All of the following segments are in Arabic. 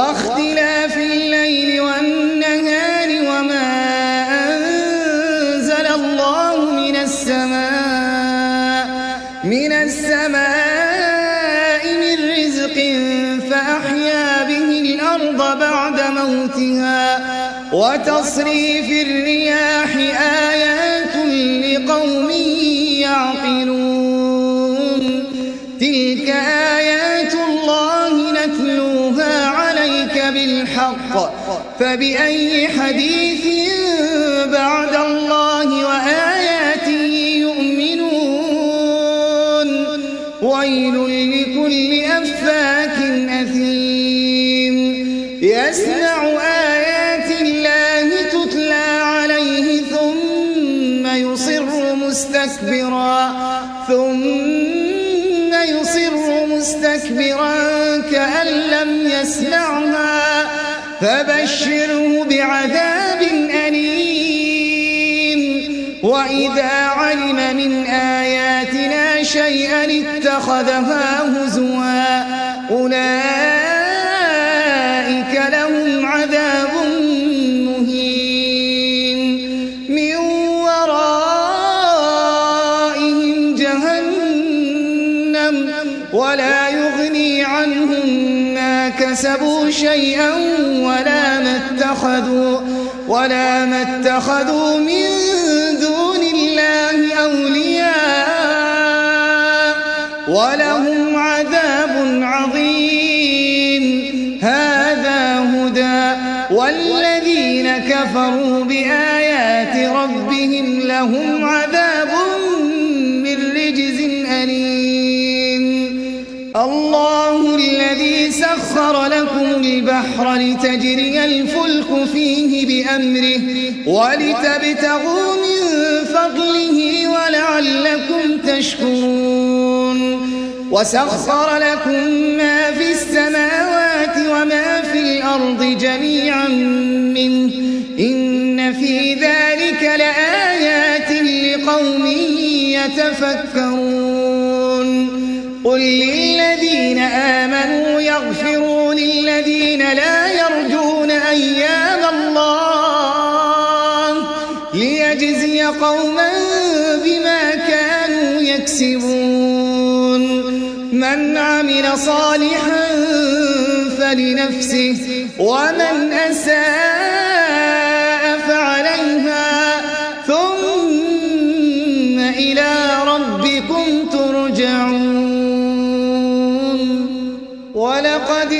واختلاف الليل والنهار وما أنزل الله من السماء من السماء من رزق فأحيا به الأرض بعد موتها وتصريف الرياح آيات لقوم يعقلون بالحق فبأي حديث بعد الله وآياته يؤمنون؟ ويل لكل أفاك أثيم. يسمع فبشره بعذاب أليم. وإذا علم من آياتنا شيئا اتخذها هزوا. أولئك لهم عذاب مهين. من ورائهم جهنم. ولا يغني عنهم ما كسبوا شيئا ولا ما اتخذوا من دون الله أولياء ولهم عذاب عظيم. هذا هدى. والذين كفروا بآيات ربهم لهم عذاب سخر لكم البحر لتجري الفلك فيه بأمره ولتبتغوا من فضله ولعلكم تشكرون. وسخر لكم ما في السماوات وما في الأرض جميعا منه. إن في ذلك لآيات لقوم يتفكرون. للذين لا يرجون أيام الله ليجزي قوما بما كانوا يكسبون. من عمل صالحا فلنفسه ومن أساء فعليها ثم إلى ربكم ترجعون. ولقد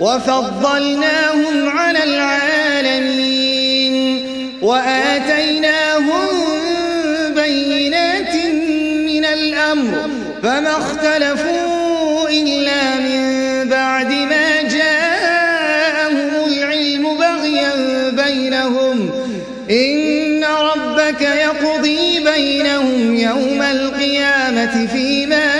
وفضلناهم على العالمين وآتيناهم بينات من الأمر فما اختلفوا إلا من بعد ما جاءهم العلم بغيا بينهم إن ربك يقضي بينهم يوم القيامة فيما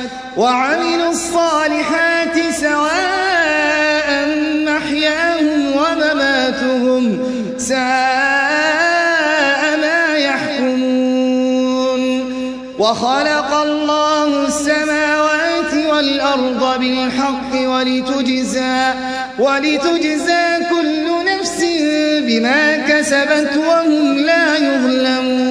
وعملوا الصالحات سواء محياهم ومماتهم ساء ما يحكمون. وخلق الله السماوات والأرض بالحق ولتجزى ولتجزى كل نفس بما كسبت وهم لا يظلمون.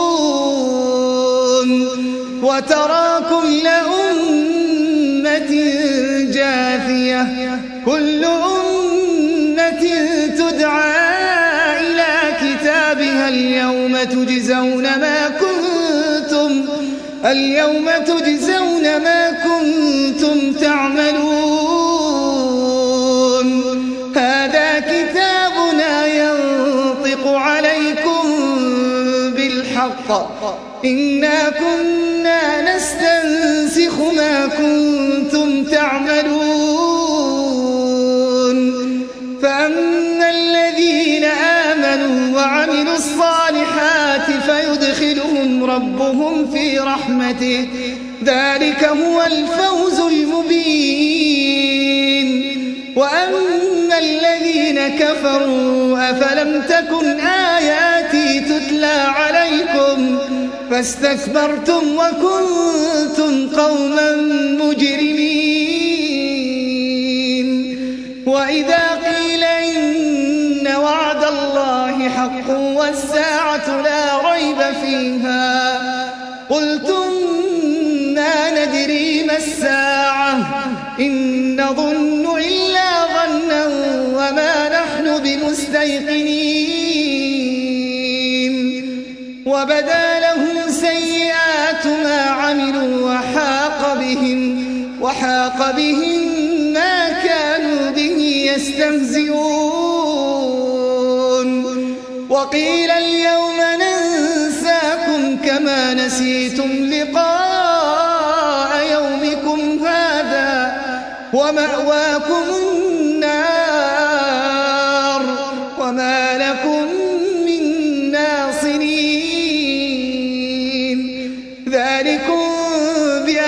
وترى كل أمة جاثية كل أمة تدعى إلى كتابها اليوم تجزون ما كنتم اليوم تجزون ما كنتم تعملون. بالحق إنا كنا نستنسخ ما كنتم تعملون. فأما الذين آمنوا وعملوا الصالحات فيدخلهم ربهم في رحمته. ذلك هو الفوز المبين. وأما الذين كفروا أفلم تكن آياتي تتلى عليكم فاستكبرتم وكنتم قوما مجرمين. وإذا قيل إن وعد الله حق والساعة لا ريب فيها قلتم ما ندري ما الساعة إن نظن إلا ظنا وما نحن بمستيقنين. ما عملوا وحاق بهم وحاق بهم ما كانوا به يستهزئون. وقيل اليوم ننساكم كما نسيتم لقاء يومكم هذا ومأواكم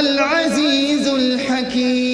العزيز الحكيم.